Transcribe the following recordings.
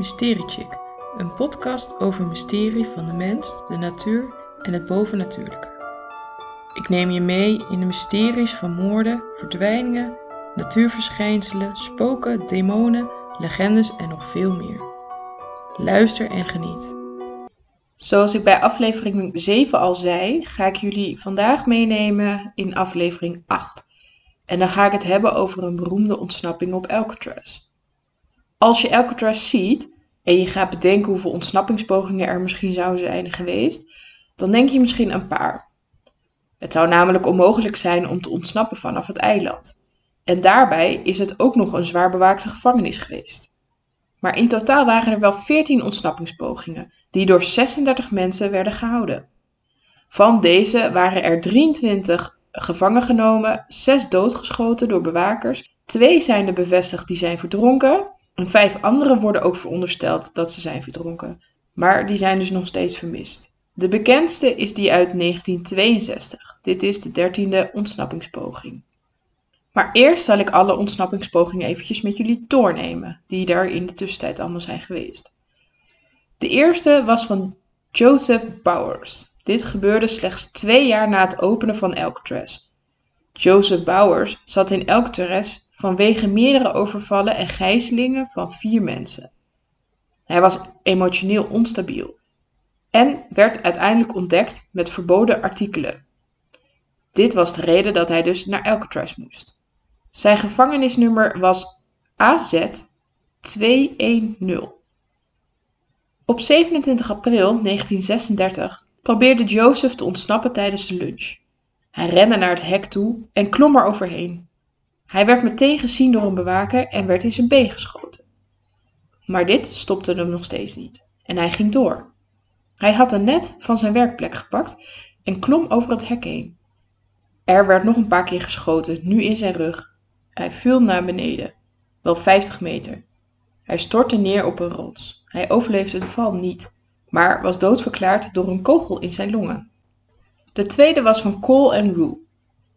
Mysteriechick, een podcast over mysterie van de mens, de natuur en het bovennatuurlijke. Ik neem je mee in de mysteries van moorden, verdwijningen, natuurverschijnselen, spoken, demonen, legendes en nog veel meer. Luister en geniet. Zoals ik bij aflevering 7 al zei, ga ik jullie vandaag meenemen in aflevering 8. En dan ga ik het hebben over een beroemde ontsnapping op Alcatraz. Als je Alcatraz ziet en je gaat bedenken hoeveel ontsnappingspogingen er misschien zouden zijn geweest, dan denk je misschien een paar. Het zou namelijk onmogelijk zijn om te ontsnappen vanaf het eiland. En daarbij is het ook nog een zwaar bewaakte gevangenis geweest. Maar in totaal waren er wel 14 ontsnappingspogingen, die door 36 mensen werden gehouden. Van deze waren er 23 gevangen genomen, 6 doodgeschoten door bewakers, 2 zijn er bevestigd die zijn verdronken 5 anderen worden ook verondersteld dat ze zijn verdronken. Maar die zijn dus nog steeds vermist. De bekendste is die uit 1962. Dit is de dertiende ontsnappingspoging. Maar eerst zal ik alle ontsnappingspogingen eventjes met jullie doornemen, die er in de tussentijd allemaal zijn geweest. De eerste was van Joseph Bowers. Dit gebeurde slechts twee jaar na het openen van Alcatraz. Joseph Bowers zat in Alcatraz vanwege meerdere overvallen en gijzelingen van vier mensen. Hij was emotioneel onstabiel en werd uiteindelijk ontdekt met verboden artikelen. Dit was de reden dat hij dus naar Alcatraz moest. Zijn gevangenisnummer was AZ 210. Op 27 april 1936 probeerde Joseph te ontsnappen tijdens de lunch. Hij rende naar het hek toe en klom er overheen. Hij werd meteen gezien door een bewaker en werd in zijn been geschoten. Maar dit stopte hem nog steeds niet en hij ging door. Hij had een net van zijn werkplek gepakt en klom over het hek heen. Er werd nog een paar keer geschoten, nu in zijn rug. Hij viel naar beneden, wel 50 meter. Hij stortte neer op een rots. Hij overleefde de val niet, maar was doodverklaard door een kogel in zijn longen. De tweede was van Cole en Rue.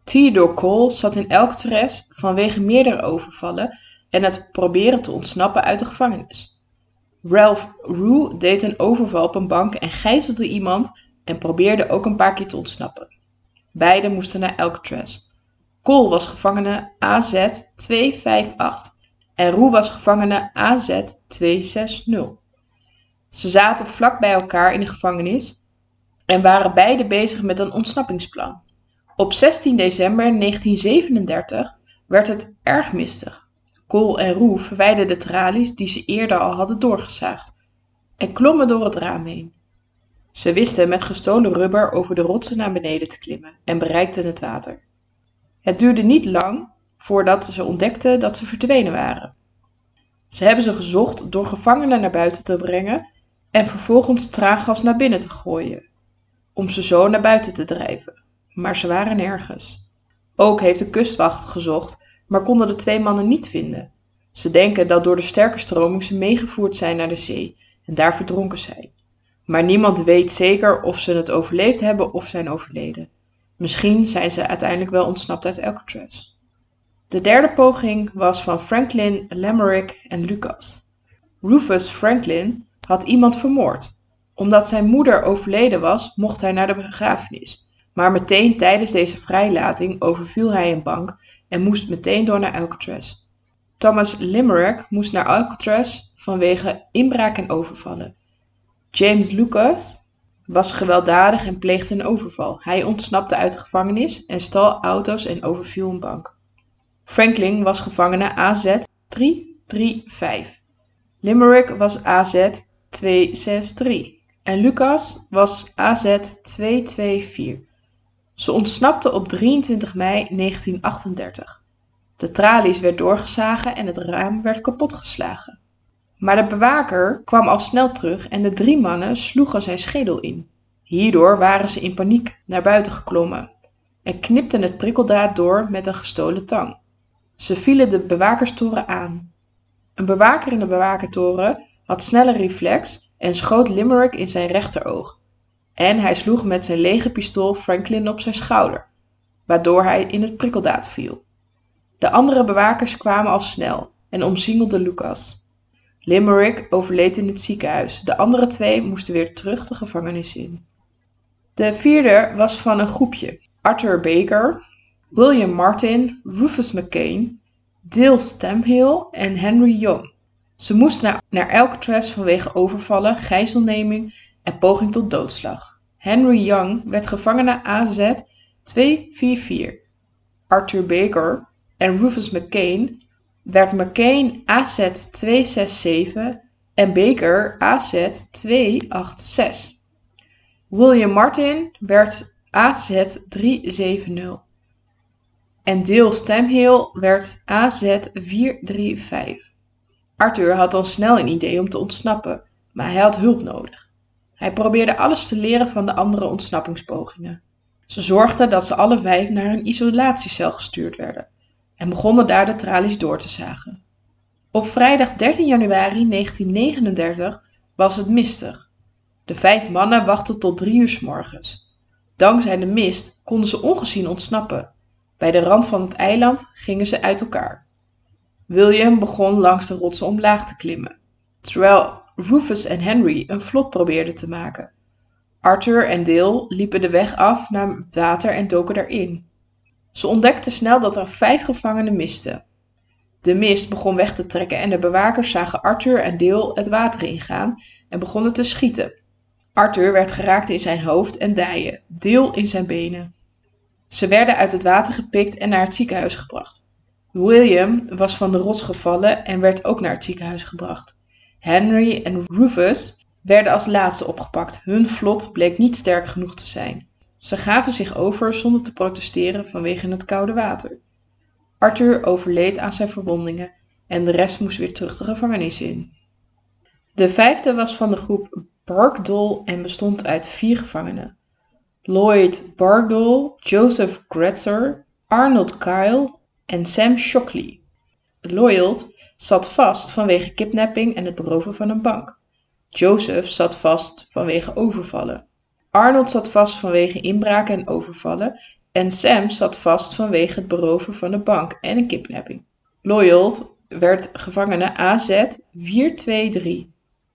Theodore Cole zat in Alcatraz vanwege meerdere overvallen en het proberen te ontsnappen uit de gevangenis. Ralph Rue deed een overval op een bank en gijzelde iemand en probeerde ook een paar keer te ontsnappen. Beiden moesten naar Alcatraz. Cole was gevangene AZ 258 en Roe was gevangene AZ 260. Ze zaten vlak bij elkaar in de gevangenis en waren beide bezig met een ontsnappingsplan. Op 16 december 1937 werd het erg mistig. Cole en Roe verwijderden de tralies die ze eerder al hadden doorgezaagd en klommen door het raam heen. Ze wisten met gestolen rubber over de rotsen naar beneden te klimmen en bereikten het water. Het duurde niet lang voordat ze ontdekten dat ze verdwenen waren. Ze hebben ze gezocht door gevangenen naar buiten te brengen en vervolgens traangas naar binnen te gooien, om ze zo naar buiten te drijven. Maar ze waren nergens. Ook heeft de kustwacht gezocht, maar konden de twee mannen niet vinden. Ze denken dat door de sterke stroming ze meegevoerd zijn naar de zee en daar verdronken zijn. Maar niemand weet zeker of ze het overleefd hebben of zijn overleden. Misschien zijn ze uiteindelijk wel ontsnapt uit Alcatraz. De derde poging was van Franklin, Lamerick en Lucas. Rufus Franklin had iemand vermoord. Omdat zijn moeder overleden was, mocht hij naar de begrafenis. Maar meteen tijdens deze vrijlating overviel hij een bank en moest meteen door naar Alcatraz. Thomas Limerick moest naar Alcatraz vanwege inbraak en overvallen. James Lucas was gewelddadig en pleegde een overval. Hij ontsnapte uit de gevangenis en stal auto's en overviel een bank. Franklin was gevangene AZ 335. Limerick was AZ 263 en Lucas was AZ 224. Ze ontsnapten op 23 mei 1938. De tralies werd doorgezagen en het raam werd kapotgeslagen. Maar de bewaker kwam al snel terug en de drie mannen sloegen zijn schedel in. Hierdoor waren ze in paniek naar buiten geklommen en knipten het prikkeldraad door met een gestolen tang. Ze vielen de bewakerstoren aan. Een bewaker in de bewakertoren had snelle reflex en schoot Limerick in zijn rechteroog. En hij sloeg met zijn lege pistool Franklin op zijn schouder, waardoor hij in het prikkeldraad viel. De andere bewakers kwamen al snel en omsingelden Lucas. Limerick overleed in het ziekenhuis. De andere twee moesten weer terug de gevangenis in. De vierde was van een groepje. Arthur Baker, William Martin, Rufus McCain, Dale Stamhill en Henry Young. Ze moesten naar, naar Alcatraz vanwege overvallen, gijzelneming en poging tot doodslag. Henry Young werd gevangen naar AZ 244. Arthur Baker en Rufus McCain werd McCain AZ 267 en Baker AZ 286. William Martin werd AZ 370 en Dale Stamhill werd AZ 435. Arthur had al snel een idee om te ontsnappen, maar hij had hulp nodig. Hij probeerde alles te leren van de andere ontsnappingspogingen. Ze zorgden dat ze alle vijf naar een isolatiecel gestuurd werden en begonnen daar de tralies door te zagen. Op vrijdag 13 januari 1939 was het mistig. De vijf mannen wachten tot drie uur s morgens. Dankzij de mist konden ze ongezien ontsnappen. Bij de rand van het eiland gingen ze uit elkaar. William begon langs de rotsen omlaag te klimmen, terwijl Rufus en Henry een vlot probeerden te maken. Arthur en Dale liepen de weg af naar het water en doken erin. Ze ontdekten snel dat er vijf gevangenen misten. De mist begon weg te trekken en de bewakers zagen Arthur en Dale het water ingaan en begonnen te schieten. Arthur werd geraakt in zijn hoofd en dijen, Dale in zijn benen. Ze werden uit het water gepikt en naar het ziekenhuis gebracht. William was van de rots gevallen en werd ook naar het ziekenhuis gebracht. Henry en Rufus werden als laatste opgepakt. Hun vlot bleek niet sterk genoeg te zijn. Ze gaven zich over zonder te protesteren vanwege het koude water. Arthur overleed aan zijn verwondingen en de rest moest weer terug de gevangenis in. De vijfde was van de groep Barkdole en bestond uit vier gevangenen. Lloyd Barkdole, Joseph Gretzer, Arnold Kyle en Sam Shockley. Lloyd zat vast vanwege kidnapping en het beroven van een bank. Joseph zat vast vanwege overvallen. Arnold zat vast vanwege inbraken en overvallen. En Sam zat vast vanwege het beroven van een bank en een kidnapping. Lloyd werd gevangene AZ 423.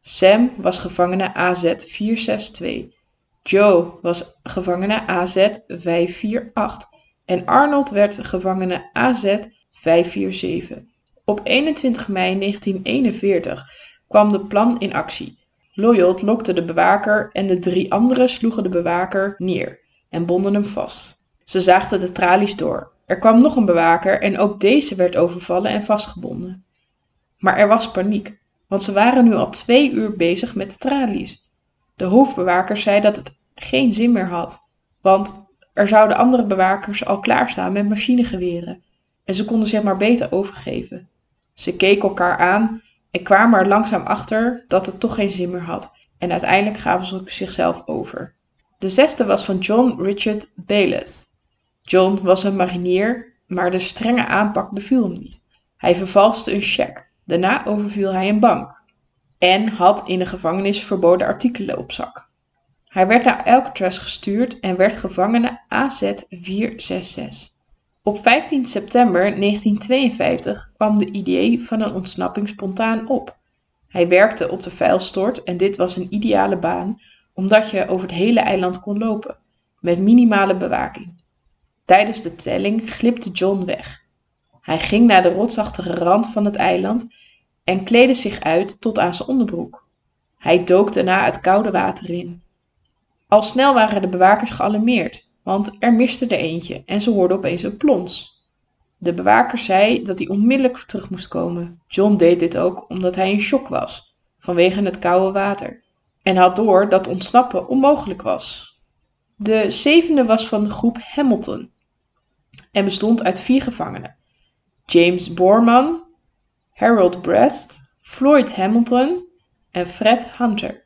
Sam was gevangene AZ 462. Joe was gevangene AZ 548 en Arnold werd gevangene AZ 547. Op 21 mei 1941 kwam de plan in actie. Loyot lokte de bewaker en de drie anderen sloegen de bewaker neer en bonden hem vast. Ze zaagden de tralies door. Er kwam nog een bewaker en ook deze werd overvallen en vastgebonden. Maar er was paniek, want ze waren nu al twee uur bezig met de tralies. De hoofdbewaker zei dat het geen zin meer had, want er zouden andere bewakers al klaarstaan met machinegeweren en ze konden zich maar beter overgeven. Ze keken elkaar aan en kwamen er langzaam achter dat het toch geen zin meer had en uiteindelijk gaven ze zichzelf over. De zesde was van John Richard Bayless. John was een marinier, maar de strenge aanpak beviel hem niet. Hij vervalste een cheque. Daarna overviel hij een bank en had in de gevangenis verboden artikelen op zak. Hij werd naar Alcatraz gestuurd en werd gevangene AZ-466. Op 15 september 1952 kwam de idee van een ontsnapping spontaan op. Hij werkte op de vuilstort en dit was een ideale baan omdat je over het hele eiland kon lopen, met minimale bewaking. Tijdens de telling glipte John weg. Hij ging naar de rotsachtige rand van het eiland en kleedde zich uit tot aan zijn onderbroek. Hij dook daarna het koude water in. Al snel waren de bewakers gealarmeerd, want er miste er eentje en ze hoorden opeens een plons. De bewaker zei dat hij onmiddellijk terug moest komen. John deed dit ook omdat hij in shock was, vanwege het koude water, en had door dat ontsnappen onmogelijk was. De zevende was van de groep Hamilton en bestond uit vier gevangenen: James Borman, Harold Brest, Floyd Hamilton en Fred Hunter.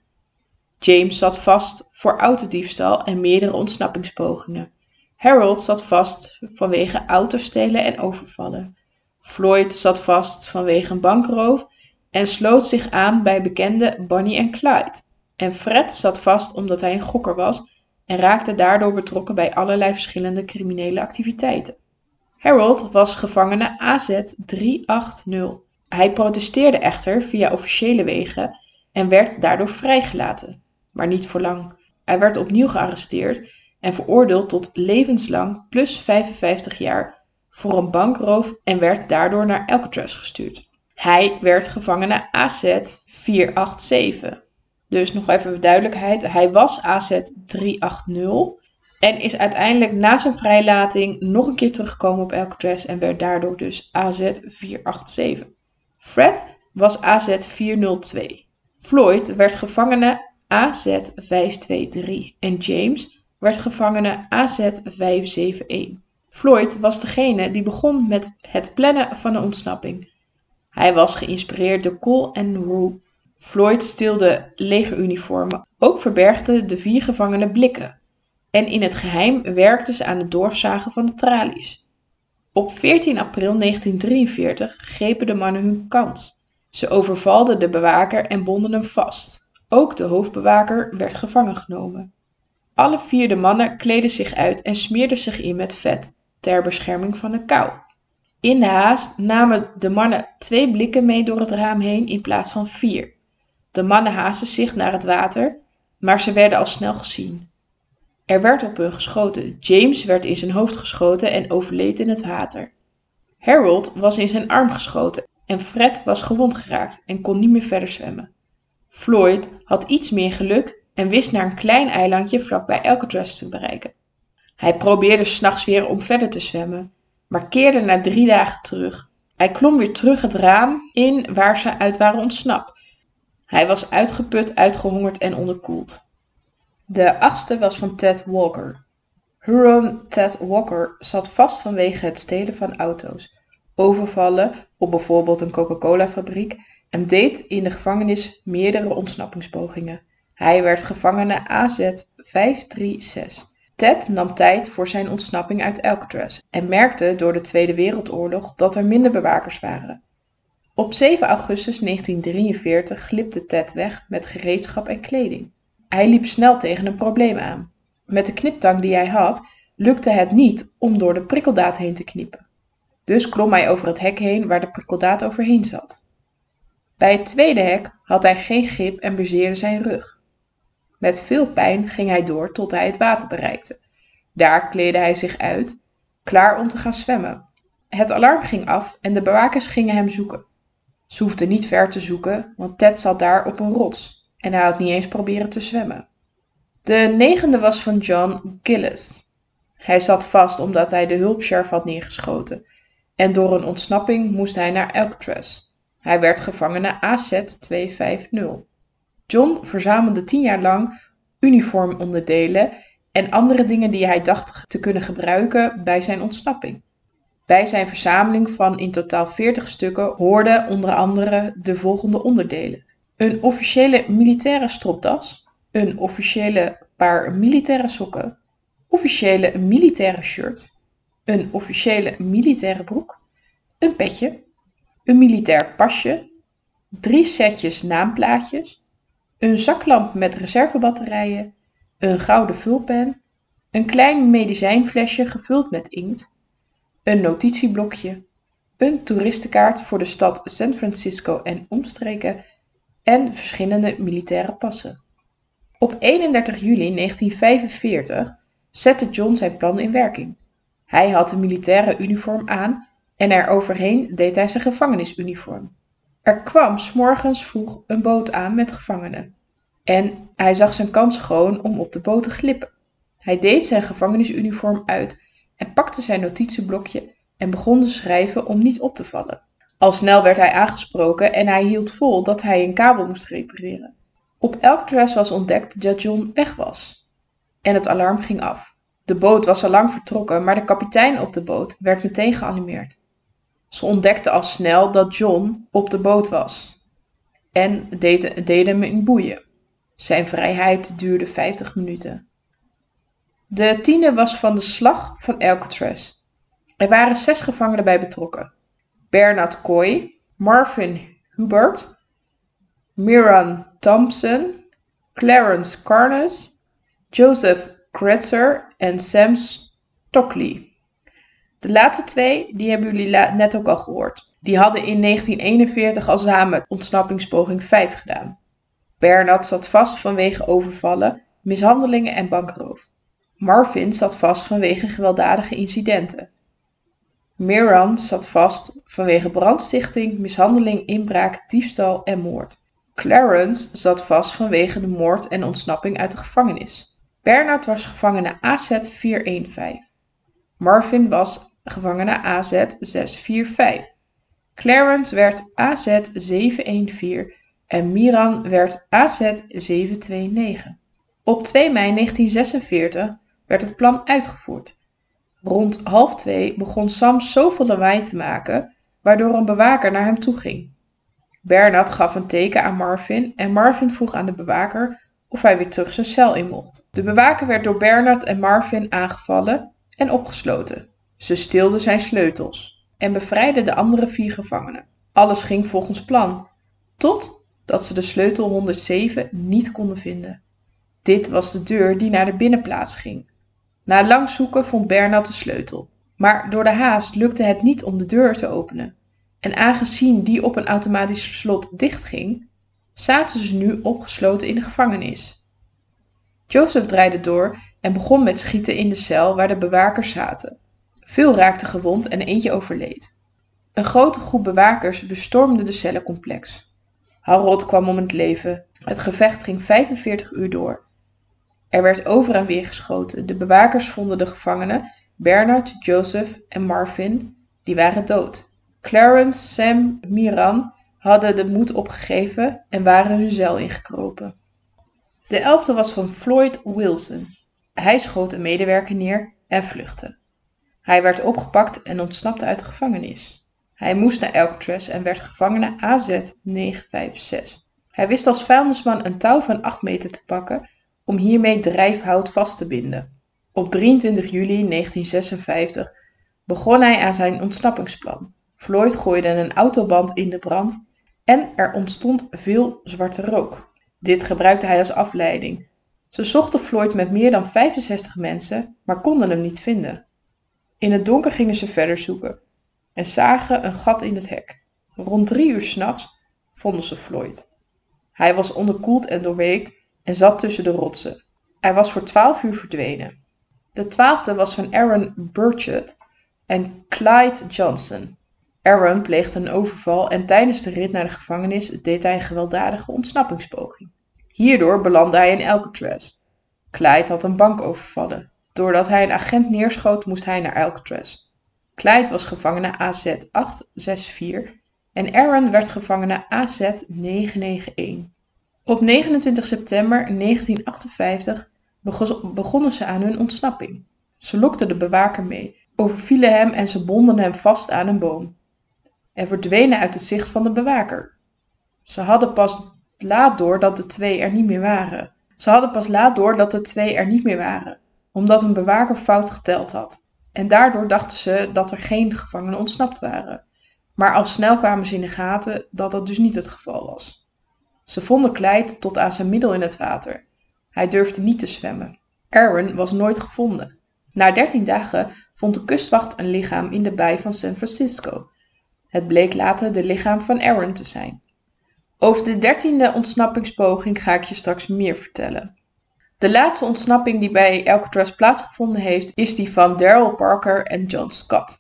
James zat vast voor autodiefstal en meerdere ontsnappingspogingen. Harold zat vast vanwege autostelen en overvallen. Floyd zat vast vanwege een bankroof en sloot zich aan bij bekende Bonnie en Clyde. En Fred zat vast omdat hij een gokker was en raakte daardoor betrokken bij allerlei verschillende criminele activiteiten. Harold was gevangene AZ 380. Hij protesteerde echter via officiële wegen en werd daardoor vrijgelaten, maar niet voor lang. Hij werd opnieuw gearresteerd en veroordeeld tot levenslang plus 55 jaar voor een bankroof en werd daardoor naar Alcatraz gestuurd. Hij werd gevangene AZ 487. Dus nog even duidelijkheid, hij was AZ 380 en is uiteindelijk na zijn vrijlating nog een keer teruggekomen op Alcatraz en werd daardoor dus AZ 487. Fred was AZ 402. Floyd werd gevangene AZ 523 en James werd gevangene AZ 571. Floyd was degene die begon met het plannen van een ontsnapping. Hij was geïnspireerd door Cole en Rue. Floyd stilde legeruniformen. Ook verbergden de vier gevangenen blikken. En in het geheim werkten ze aan het doorzagen van de tralies. Op 14 april 1943 grepen de mannen hun kans. Ze overvalden de bewaker en bonden hem vast. Ook de hoofdbewaker werd gevangen genomen. Alle vier de mannen kleden zich uit en smeerden zich in met vet ter bescherming van de kou. In de haast namen de mannen twee blikken mee door het raam heen in plaats van vier. De mannen haasten zich naar het water, maar ze werden al snel gezien. Er werd op hun geschoten. James werd in zijn hoofd geschoten en overleed in het water. Harold was in zijn arm geschoten en Fred was gewond geraakt en kon niet meer verder zwemmen. Floyd had iets meer geluk en wist naar een klein eilandje vlakbij Alcatraz te bereiken. Hij probeerde s'nachts weer om verder te zwemmen, maar keerde na drie dagen terug. Hij klom weer terug het raam in waar ze uit waren ontsnapt. Hij was uitgeput, uitgehongerd en onderkoeld. De achtste was van Ted Walker. Huron Ted Walker zat vast vanwege het stelen van auto's, overvallen op bijvoorbeeld een Coca-Cola-fabriek en deed in de gevangenis meerdere ontsnappingspogingen. Hij werd gevangene AZ 536. Ted nam tijd voor zijn ontsnapping uit Alcatraz en merkte door de Tweede Wereldoorlog dat er minder bewakers waren. Op 7 augustus 1943 glipte Ted weg met gereedschap en kleding. Hij liep snel tegen een probleem aan. Met de kniptang die hij had, lukte het niet om door de prikkeldaad heen te knippen. Dus klom hij over het hek heen waar de prikkeldaad overheen zat. Bij het tweede hek had hij geen grip en bezeerde zijn rug. Met veel pijn ging hij door tot hij het water bereikte. Daar kleedde hij zich uit, klaar om te gaan zwemmen. Het alarm ging af en de bewakers gingen hem zoeken. Ze hoefden niet ver te zoeken, want Ted zat daar op een rots en hij had niet eens proberen te zwemmen. De negende was van John Gillis. Hij zat vast omdat hij de hulpsheriff had neergeschoten en door een ontsnapping moest hij naar Alcatraz. Hij werd gevangene AZ 250. John verzamelde tien jaar lang uniformonderdelen en andere dingen die hij dacht te kunnen gebruiken bij zijn ontsnapping. Bij zijn verzameling van in totaal 40 stukken hoorden onder andere de volgende onderdelen: een officiële militaire stropdas, een officiële paar militaire sokken, officiële militaire shirt, een officiële militaire broek, een petje, een militair pasje, drie setjes naamplaatjes, een zaklamp met reservebatterijen, een gouden vulpen, een klein medicijnflesje gevuld met inkt, een notitieblokje, een toeristenkaart voor de stad San Francisco en omstreken en verschillende militaire passen. Op 31 juli 1945 zette John zijn plan in werking. Hij had een militaire uniform aan en er overheen deed hij zijn gevangenisuniform. Er kwam s'morgens vroeg een boot aan met gevangenen. En hij zag zijn kans schoon om op de boot te glippen. Hij deed zijn gevangenisuniform uit en pakte zijn notitieblokje en begon te schrijven om niet op te vallen. Al snel werd hij aangesproken en hij hield vol dat hij een kabel moest repareren. Op elk dress was ontdekt dat John weg was. En het alarm ging af. De boot was al lang vertrokken, maar de kapitein op de boot werd meteen geanimeerd. Ze ontdekte al snel dat John op de boot was en deden hem in boeien. Zijn vrijheid duurde 50 minuten. De tiende was van de slag van Alcatraz. Er waren zes gevangenen bij betrokken. Bernard Coy, Marvin Hubert, Miran Thompson, Clarence Carnes, Joseph Kretzer en Sam Stockley. De laatste twee, die hebben jullie net ook al gehoord. Die hadden in 1941 al samen ontsnappingspoging 5 gedaan. Bernard zat vast vanwege overvallen, mishandelingen en bankroof. Marvin zat vast vanwege gewelddadige incidenten. Miran zat vast vanwege brandstichting, mishandeling, inbraak, diefstal en moord. Clarence zat vast vanwege de moord en ontsnapping uit de gevangenis. Bernard was gevangene AZ 415. Marvin was gevangene AZ 645. Clarence werd AZ 714 en Miran werd AZ 729. Op 2 mei 1946 werd het plan uitgevoerd. Rond half twee begon Sam zoveel lawaai te maken, waardoor een bewaker naar hem toe ging. Bernard gaf een teken aan Marvin en Marvin vroeg aan de bewaker of hij weer terug zijn cel in mocht. De bewaker werd door Bernard en Marvin aangevallen en opgesloten. Ze stilden zijn sleutels en bevrijdden de andere vier gevangenen. Alles ging volgens plan, totdat ze de sleutel 107 niet konden vinden. Dit was de deur die naar de binnenplaats ging. Na lang zoeken vond Bernard de sleutel, maar door de haast lukte het niet om de deur te openen. En aangezien die op een automatisch slot dichtging, zaten ze nu opgesloten in de gevangenis. Joseph draaide door en begon met schieten in de cel waar de bewakers zaten. Veel raakten gewond en eentje overleed. Een grote groep bewakers bestormde de cellencomplex. Harold kwam om het leven. Het gevecht ging 45 uur door. Er werd over en weer geschoten. De bewakers vonden de gevangenen, Bernard, Joseph en Marvin, die waren dood. Clarence, Sam, Miran hadden de moed opgegeven en waren hun cel ingekropen. De elfde was van Floyd Wilson. Hij schoot een medewerker neer en vluchtte. Hij werd opgepakt en ontsnapte uit de gevangenis. Hij moest naar Alcatraz en werd gevangene AZ 956. Hij wist als vuilnisman een touw van 8 meter te pakken om hiermee drijfhout vast te binden. Op 23 juli 1956 begon hij aan zijn ontsnappingsplan. Floyd gooide een autoband in de brand en er ontstond veel zwarte rook. Dit gebruikte hij als afleiding. Ze zochten Floyd met meer dan 65 mensen, maar konden hem niet vinden. In het donker gingen ze verder zoeken en zagen een gat in het hek. Rond drie uur s'nachts vonden ze Floyd. Hij was onderkoeld en doorweekt en zat tussen de rotsen. Hij was voor twaalf uur verdwenen. De twaalfde was van Aaron Burchett en Clyde Johnson. Aaron pleegde een overval en tijdens de rit naar de gevangenis deed hij een gewelddadige ontsnappingspoging. Hierdoor belandde hij in Alcatraz. Clyde had een bank overvallen. Doordat hij een agent neerschoot, moest hij naar Alcatraz. Clyde was gevangene AZ 864 en Aaron werd gevangene AZ 991. Op 29 september 1958 begonnen ze aan hun ontsnapping. Ze lokten de bewaker mee, overvielen hem en ze bonden hem vast aan een boom. En verdwenen uit het zicht van de bewaker. Ze hadden pas laat door dat de twee er niet meer waren. Ze hadden pas laat door dat de twee er niet meer waren, omdat een bewaker fout geteld had. En daardoor dachten ze dat er geen gevangenen ontsnapt waren. Maar al snel kwamen ze in de gaten dat dat dus niet het geval was. Ze vonden Clyde tot aan zijn middel in het water. Hij durfde niet te zwemmen. Aaron was nooit gevonden. Na dertien dagen vond de kustwacht een lichaam in de baai van San Francisco. Het bleek later de lichaam van Aaron te zijn. Over de dertiende ontsnappingspoging ga ik je straks meer vertellen. De laatste ontsnapping die bij Alcatraz plaatsgevonden heeft, is die van Daryl Parker en John Scott.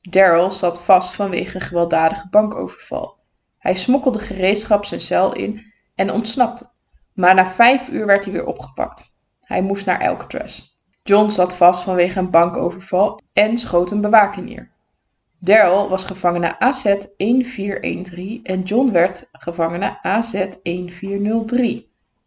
Daryl zat vast vanwege een gewelddadige bankoverval. Hij smokkelde gereedschap zijn cel in en ontsnapte. Maar na vijf uur werd hij weer opgepakt. Hij moest naar Alcatraz. John zat vast vanwege een bankoverval en schoot een bewaker neer. Daryl was gevangene AZ 1413 en John werd gevangene AZ 1403.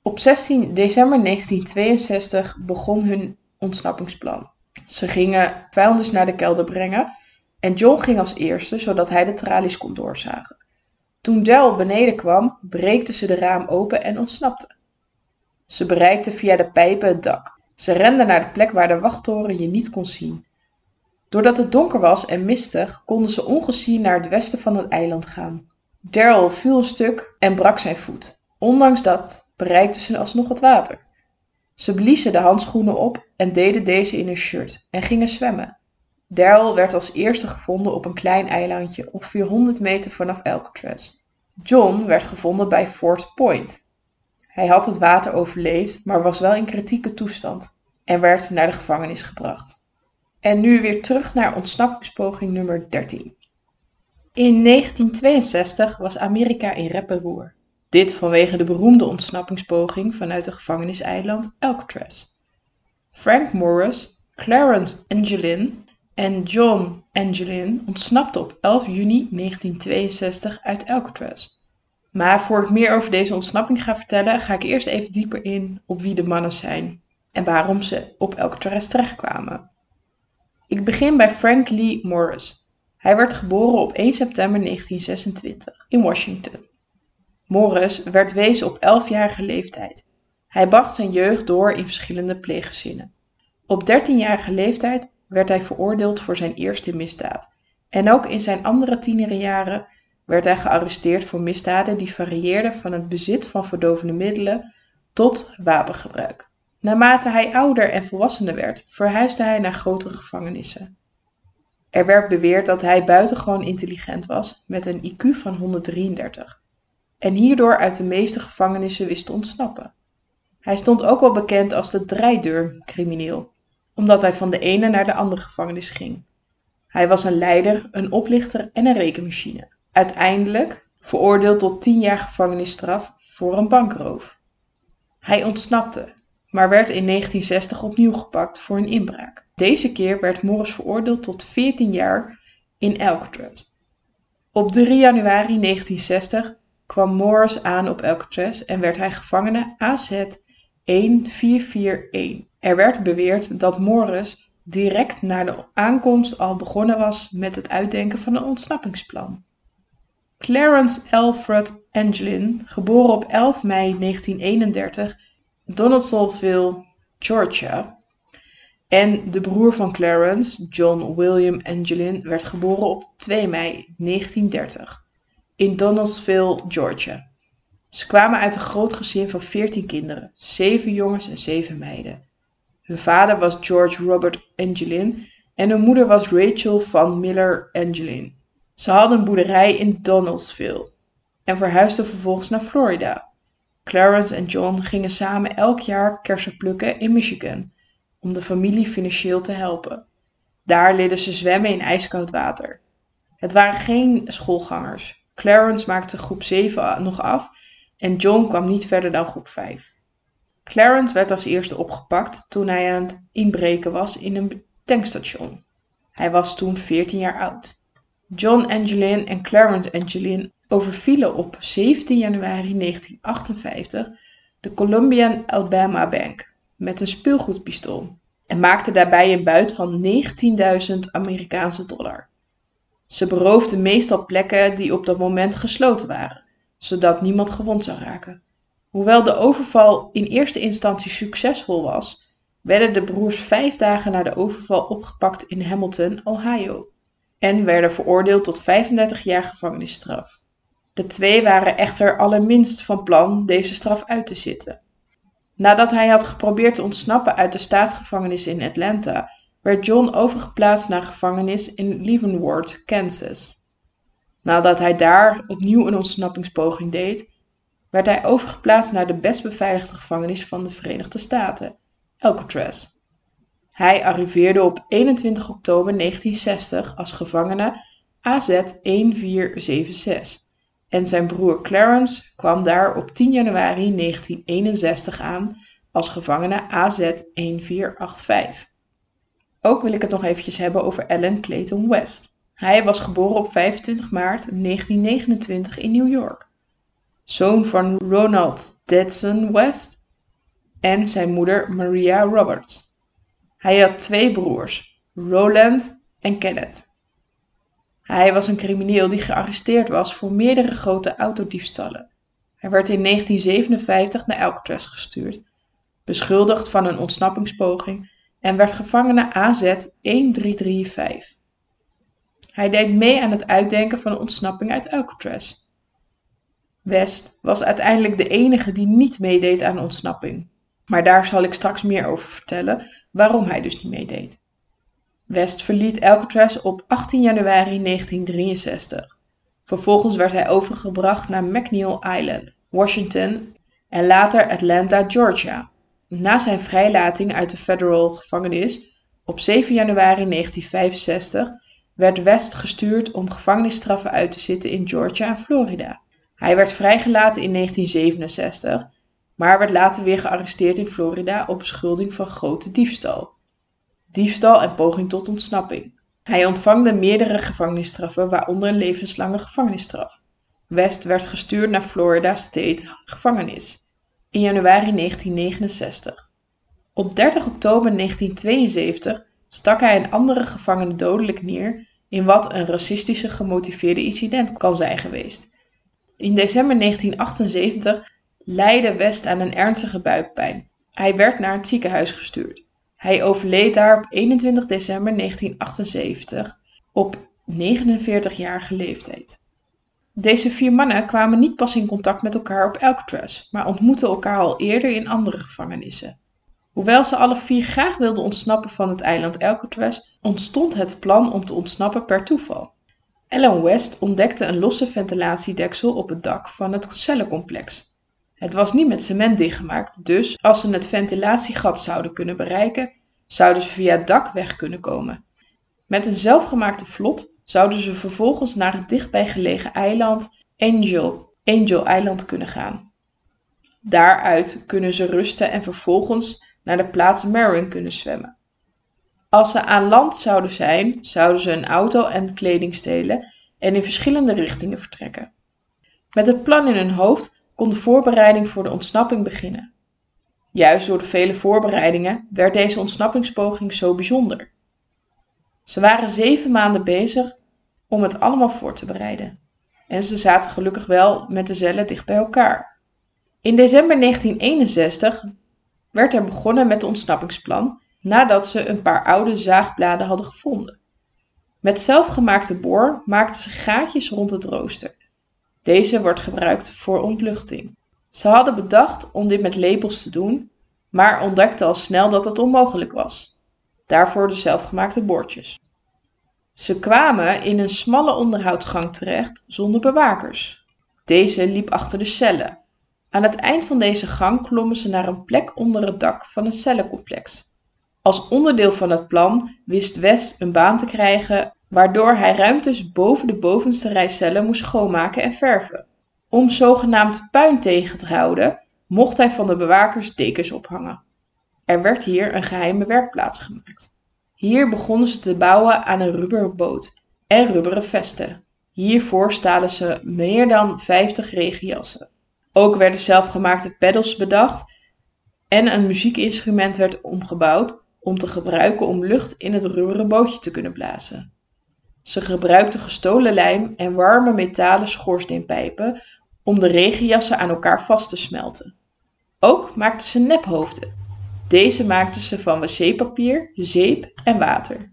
Op 16 december 1962 begon hun ontsnappingsplan. Ze gingen vuilnis naar de kelder brengen en John ging als eerste zodat hij de tralies kon doorzagen. Toen Del beneden kwam, breekte ze de raam open en ontsnapte. Ze bereikte via de pijpen het dak. Ze rende naar de plek waar de wachttoren je niet kon zien. Doordat het donker was en mistig, konden ze ongezien naar het westen van het eiland gaan. Daryl viel een stuk en brak zijn voet. Ondanks dat bereikten ze alsnog het water. Ze bliezen de handschoenen op en deden deze in hun shirt en gingen zwemmen. Daryl werd als eerste gevonden op een klein eilandje ongeveer 100 meter vanaf Alcatraz. John werd gevonden bij Fort Point. Hij had het water overleefd, maar was wel in kritieke toestand en werd naar de gevangenis gebracht. En nu weer terug naar ontsnappingspoging nummer 13. In 1962 was Amerika in rep roer. Dit vanwege de beroemde ontsnappingspoging vanuit de gevangeniseiland Alcatraz. Frank Morris, Clarence Angelin en John Angelin ontsnapten op 11 juni 1962 uit Alcatraz. Maar voor ik meer over deze ontsnapping ga vertellen, ga ik eerst even dieper in op wie de mannen zijn en waarom ze op Alcatraz terechtkwamen. Ik begin bij Frank Lee Morris. Hij werd geboren op 1 september 1926 in Washington. Morris werd wezen op 11-jarige leeftijd. Hij bracht zijn jeugd door in verschillende pleeggezinnen. Op 13-jarige leeftijd werd hij veroordeeld voor zijn eerste misdaad. En ook in zijn andere tienerjaren werd hij gearresteerd voor misdaden die varieerden van het bezit van verdovende middelen tot wapengebruik. Naarmate hij ouder en volwassener werd, verhuisde hij naar grotere gevangenissen. Er werd beweerd dat hij buitengewoon intelligent was, met een IQ van 133, en hierdoor uit de meeste gevangenissen wist te ontsnappen. Hij stond ook wel bekend als de draaideurcrimineel, omdat hij van de ene naar de andere gevangenis ging. Hij was een leider, een oplichter en een rekenmachine. Uiteindelijk veroordeeld tot 10 jaar gevangenisstraf voor een bankroof. Hij ontsnapte, maar werd in 1960 opnieuw gepakt voor een inbraak. Deze keer werd Morris veroordeeld tot 14 jaar in Alcatraz. Op 3 januari 1960 kwam Morris aan op Alcatraz en werd hij gevangene AZ 1441. Er werd beweerd dat Morris direct na de aankomst al begonnen was met het uitdenken van een ontsnappingsplan. Clarence Alfred Angelin, geboren op 11 mei 1931, Donaldsonville, Georgia, en de broer van Clarence, John William Angelin, werd geboren op 2 mei 1930 in Donaldsonville, Georgia. Ze kwamen uit een groot gezin van 14 kinderen, 7 jongens en 7 meiden. Hun vader was George Robert Angelin en hun moeder was Rachel van Miller Angelin. Ze hadden een boerderij in Donaldsville en verhuisden vervolgens naar Florida. Clarence en John gingen samen elk jaar kersen plukken in Michigan om de familie financieel te helpen. Daar leerden ze zwemmen in ijskoud water. Het waren geen schoolgangers. Clarence maakte groep 7 nog af en John kwam niet verder dan groep 5. Clarence werd als eerste opgepakt toen hij aan het inbreken was in een tankstation. Hij was toen 14 jaar oud. John Angelin en Clarence Angelin overvielen op 17 januari 1958 de Columbian Alabama Bank met een speelgoedpistool en maakten daarbij een buit van 19.000 Amerikaanse dollar. Ze beroofden meestal plekken die op dat moment gesloten waren, zodat niemand gewond zou raken. Hoewel de overval in eerste instantie succesvol was, werden de broers vijf dagen na de overval opgepakt in Hamilton, Ohio, en werden veroordeeld tot 35 jaar gevangenisstraf. De twee waren echter allerminst van plan deze straf uit te zitten. Nadat hij had geprobeerd te ontsnappen uit de staatsgevangenis in Atlanta, werd John overgeplaatst naar gevangenis in Leavenworth, Kansas. Nadat hij daar opnieuw een ontsnappingspoging deed, werd hij overgeplaatst naar de best beveiligde gevangenis van de Verenigde Staten, Alcatraz. Hij arriveerde op 21 oktober 1960 als gevangene AZ 1476 en zijn broer Clarence kwam daar op 10 januari 1961 aan als gevangene AZ 1485. Ook wil ik het nog eventjes hebben over Alan Clayton West. Hij was geboren op 25 maart 1929 in New York. Zoon van Ronald Detson West en zijn moeder Maria Roberts. Hij had twee broers, Roland en Kenneth. Hij was een crimineel die gearresteerd was voor meerdere grote autodiefstallen. Hij werd in 1957 naar Alcatraz gestuurd, beschuldigd van een ontsnappingspoging en werd gevangene AZ 1335. Hij deed mee aan het uitdenken van ontsnapping uit Alcatraz. West was uiteindelijk de enige die niet meedeed aan de ontsnapping. Maar daar zal ik straks meer over vertellen waarom hij dus niet meedeed. West verliet Alcatraz op 18 januari 1963. Vervolgens werd hij overgebracht naar McNeil Island, Washington en later Atlanta, Georgia. Na zijn vrijlating uit de federal gevangenis op 7 januari 1965 werd West gestuurd om gevangenisstraffen uit te zitten in Georgia en Florida. Hij werd vrijgelaten in 1967, maar werd later weer gearresteerd in Florida op beschuldiging van grote diefstal. Diefstal en poging tot ontsnapping. Hij ontvangde meerdere gevangenisstraffen, waaronder een levenslange gevangenisstraf. West werd gestuurd naar Florida State gevangenis in januari 1969. Op 30 oktober 1972 stak hij een andere gevangene dodelijk neer in wat een racistische gemotiveerde incident kan zijn geweest. In december 1978 leidde West aan een ernstige buikpijn. Hij werd naar het ziekenhuis gestuurd. Hij overleed daar op 21 december 1978 op 49-jarige leeftijd. Deze vier mannen kwamen niet pas in contact met elkaar op Alcatraz, maar ontmoetten elkaar al eerder in andere gevangenissen. Hoewel ze alle vier graag wilden ontsnappen van het eiland Alcatraz, ontstond het plan om te ontsnappen per toeval. Alan West ontdekte een losse ventilatiedeksel op het dak van het cellencomplex. Het was niet met cement dichtgemaakt, dus als ze het ventilatiegat zouden kunnen bereiken, zouden ze via het dak weg kunnen komen. Met een zelfgemaakte vlot zouden ze vervolgens naar het dichtbijgelegen eiland Angel, Angel Island kunnen gaan. Daaruit kunnen ze rusten en vervolgens naar de plaats Marin kunnen zwemmen. Als ze aan land zouden zijn, zouden ze een auto en kleding stelen en in verschillende richtingen vertrekken. Met het plan in hun hoofd kon de voorbereiding voor de ontsnapping beginnen. Juist door de vele voorbereidingen werd deze ontsnappingspoging zo bijzonder. Ze waren zeven maanden bezig om het allemaal voor te bereiden. En ze zaten gelukkig wel met de cellen dicht bij elkaar. In december 1961 werd er begonnen met het ontsnappingsplan nadat ze een paar oude zaagbladen hadden gevonden. Met zelfgemaakte boor maakten ze gaatjes rond het rooster. Deze wordt gebruikt voor ontluchting. Ze hadden bedacht om dit met lepels te doen, maar ontdekten al snel dat het onmogelijk was. Daarvoor de zelfgemaakte boordjes. Ze kwamen in een smalle onderhoudsgang terecht zonder bewakers. Deze liep achter de cellen. Aan het eind van deze gang klommen ze naar een plek onder het dak van het cellencomplex. Als onderdeel van het plan wist West een baan te krijgen waardoor hij ruimtes boven de bovenste rij cellen moest schoonmaken en verven. Om zogenaamd puin tegen te houden, mocht hij van de bewakers dekens ophangen. Er werd hier een geheime werkplaats gemaakt. Hier begonnen ze te bouwen aan een rubberen boot en rubberen vesten. Hiervoor stalen ze meer dan 50 regenjassen. Ook werden zelfgemaakte pedals bedacht en een muziekinstrument werd omgebouwd om te gebruiken om lucht in het rubberen bootje te kunnen blazen. Ze gebruikten gestolen lijm en warme metalen schoorsteenpijpen om de regenjassen aan elkaar vast te smelten. Ook maakten ze nephoofden deze maakten ze van wc-papier, zeep en water.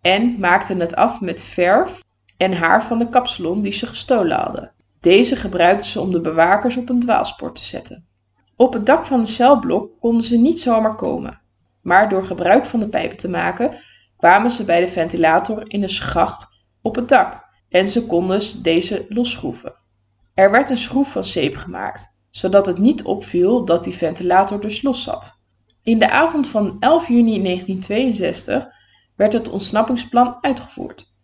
En maakten het af met verf en haar van de kapsalon die ze gestolen hadden. Deze gebruikten ze om de bewakers op een dwaalspoor te zetten. Op het dak van de celblok konden ze niet zomaar komen, maar door gebruik van de pijpen te maken kwamen ze bij de ventilator in een schacht op het dak en ze konden deze losschroeven. Er werd een schroef van zeep gemaakt, zodat het niet opviel dat die ventilator dus los zat. In de avond van 11 juni 1962 werd het ontsnappingsplan uitgevoerd.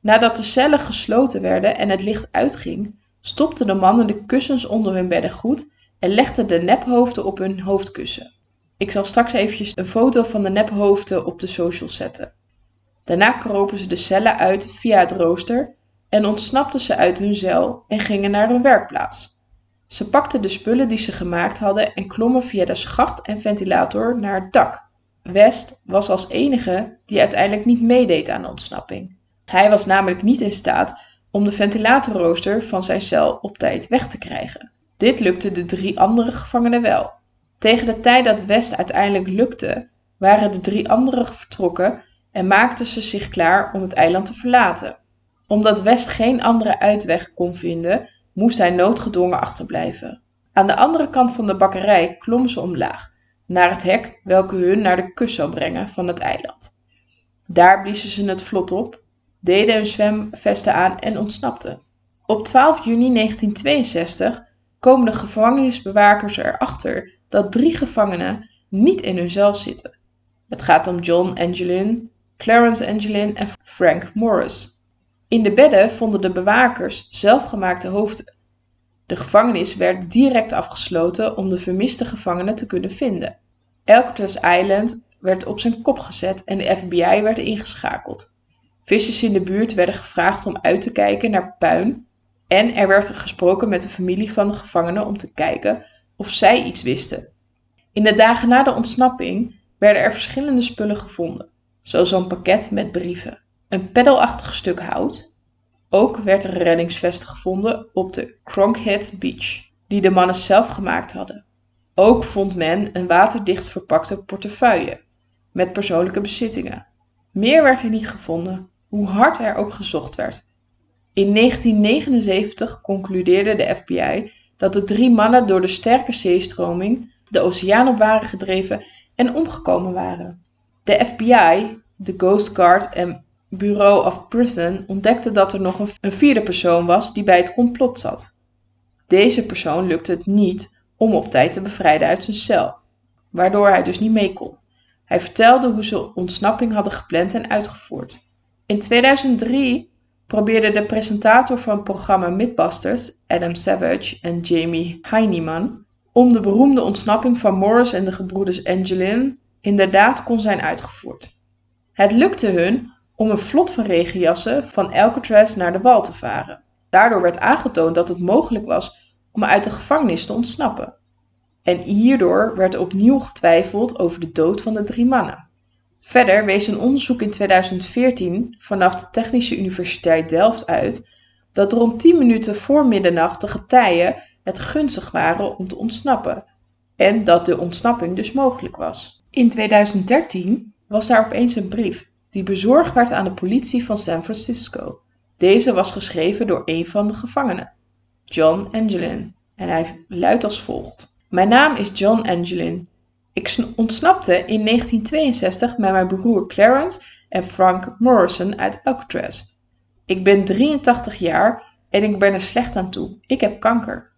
Nadat de cellen gesloten werden en het licht uitging, stopten de mannen de kussens onder hun bedden goed en legden de nephoofden op hun hoofdkussen. Ik zal straks eventjes een foto van de nephoofden op de social zetten. Daarna kropen ze de cellen uit via het rooster en ontsnapten ze uit hun cel en gingen naar hun werkplaats. Ze pakten de spullen die ze gemaakt hadden en klommen via de schacht en ventilator naar het dak. West was als enige die uiteindelijk niet meedeed aan de ontsnapping. Hij was namelijk niet in staat om de ventilatorrooster van zijn cel op tijd weg te krijgen. Dit lukte de drie andere gevangenen wel. Tegen de tijd dat West uiteindelijk lukte, waren de drie anderen vertrokken en maakten ze zich klaar om het eiland te verlaten. Omdat West geen andere uitweg kon vinden, moest hij noodgedwongen achterblijven. Aan de andere kant van de bakkerij klommen ze omlaag, naar het hek welke hun naar de kust zou brengen van het eiland. Daar bliezen ze het vlot op, deden hun zwemvesten aan en ontsnapten. Op 12 juni 1962 komen de gevangenisbewakers erachter dat drie gevangenen niet in hun cel zitten. Het gaat om John Angelin, Clarence Angelin en Frank Morris. In de bedden vonden de bewakers zelfgemaakte hoofden. De gevangenis werd direct afgesloten om de vermiste gevangenen te kunnen vinden. Alcatraz Island werd op zijn kop gezet en de FBI werd ingeschakeld. Vissers in de buurt werden gevraagd om uit te kijken naar puin en er werd gesproken met de familie van de gevangenen om te kijken of zij iets wisten. In de dagen na de ontsnapping werden er verschillende spullen gevonden, zoals een pakket met brieven, een peddelachtig stuk hout. Ook werd er een reddingsvest gevonden op de Cronkhead Beach, die de mannen zelf gemaakt hadden. Ook vond men een waterdicht verpakte portefeuille met persoonlijke bezittingen. Meer werd er niet gevonden, hoe hard er ook gezocht werd. In 1979 concludeerde de FBI dat de drie mannen door de sterke zeestroming de oceaan op waren gedreven en omgekomen waren. De FBI, de Coast Guard en Bureau of Prison ontdekten dat er nog een vierde persoon was die bij het complot zat. Deze persoon lukte het niet om op tijd te bevrijden uit zijn cel, waardoor hij dus niet mee kon. Hij vertelde hoe ze ontsnapping hadden gepland en uitgevoerd. In 2003 probeerde de presentator van het programma Mythbusters, Adam Savage en Jamie Heineman, om de beroemde ontsnapping van Morris en de gebroeders Angelin inderdaad kon zijn uitgevoerd. Het lukte hun om een vlot van regenjassen van Alcatraz naar de wal te varen. Daardoor werd aangetoond dat het mogelijk was om uit de gevangenis te ontsnappen. En hierdoor werd opnieuw getwijfeld over de dood van de drie mannen. Verder wees een onderzoek in 2014 vanaf de Technische Universiteit Delft uit dat rond 10 minuten voor middernacht de getuigen het gunstig waren om te ontsnappen en dat de ontsnapping dus mogelijk was. In 2013 was daar opeens een brief die bezorgd werd aan de politie van San Francisco. Deze was geschreven door een van de gevangenen, John Angelin, en hij luidt als volgt: Mijn naam is John Angelin. Ik ontsnapte in 1962 met mijn broer Clarence en Frank Morrison uit Alcatraz. Ik ben 83 jaar en ik ben er slecht aan toe. Ik heb kanker.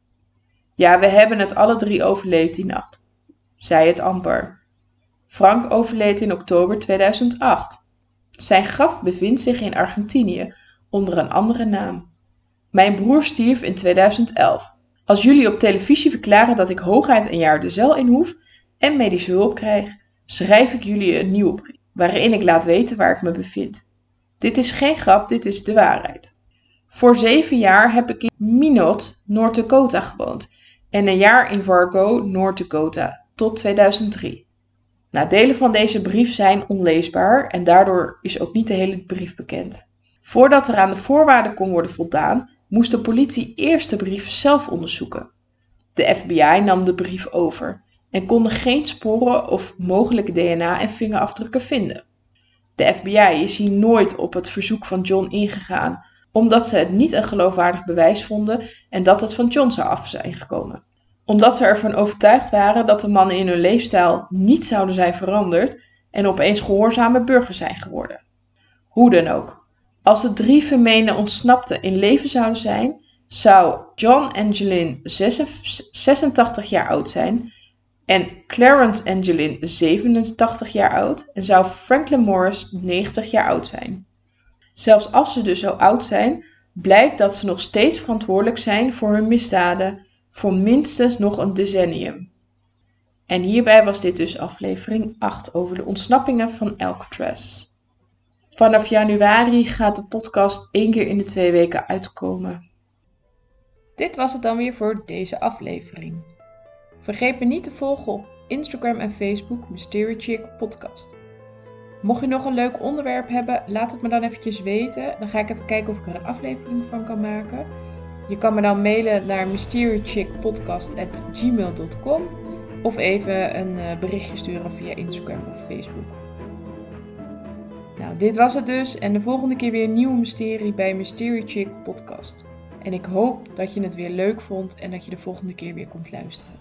Ja, we hebben het alle drie overleefd die nacht, zei het amper. Frank overleed in oktober 2008. Zijn graf bevindt zich in Argentinië onder een andere naam. Mijn broer stierf in 2011. Als jullie op televisie verklaren dat ik hooguit een jaar de cel in hoef, en medische hulp krijg, schrijf ik jullie een nieuwe brief, waarin ik laat weten waar ik me bevind. Dit is geen grap, dit is de waarheid. Voor zeven jaar heb ik in Minot, North Dakota gewoond en een jaar in Fargo, North Dakota, tot 2003. Nou, delen van deze brief zijn onleesbaar en daardoor is ook niet de hele brief bekend. Voordat er aan de voorwaarden kon worden voldaan, moest de politie eerst de brief zelf onderzoeken. De FBI nam de brief over en konden geen sporen of mogelijke DNA- en vingerafdrukken vinden. De FBI is hier nooit op het verzoek van John ingegaan, omdat ze het niet een geloofwaardig bewijs vonden en dat het van John zou af zijn gekomen. Omdat ze ervan overtuigd waren dat de mannen in hun leefstijl niet zouden zijn veranderd en opeens gehoorzame burgers zijn geworden. Hoe dan ook, als de drie vermeende ontsnapten in leven zouden zijn, zou John Angelin 86 jaar oud zijn en Clarence Angelin 87 jaar oud en zou Franklin Morris 90 jaar oud zijn. Zelfs als ze dus zo oud zijn, blijkt dat ze nog steeds verantwoordelijk zijn voor hun misdaden voor minstens nog een decennium. En hierbij was dit dus aflevering 8 over de ontsnappingen van Alcatraz. Vanaf januari gaat de podcast één keer in de twee weken uitkomen. Dit was het dan weer voor deze aflevering. Vergeet me niet te volgen op Instagram en Facebook Mystery Chick Podcast. Mocht je nog een leuk onderwerp hebben, laat het me dan eventjes weten. Dan ga ik even kijken of ik er een aflevering van kan maken. Je kan me dan mailen naar mysterychickpodcast.gmail.com of even een eh, berichtje sturen via Instagram of Facebook. Nou, dit was het dus en de volgende keer weer een nieuwe mysterie bij Mystery Chick Podcast. En ik hoop dat je het weer leuk vond en dat je de volgende keer weer komt luisteren.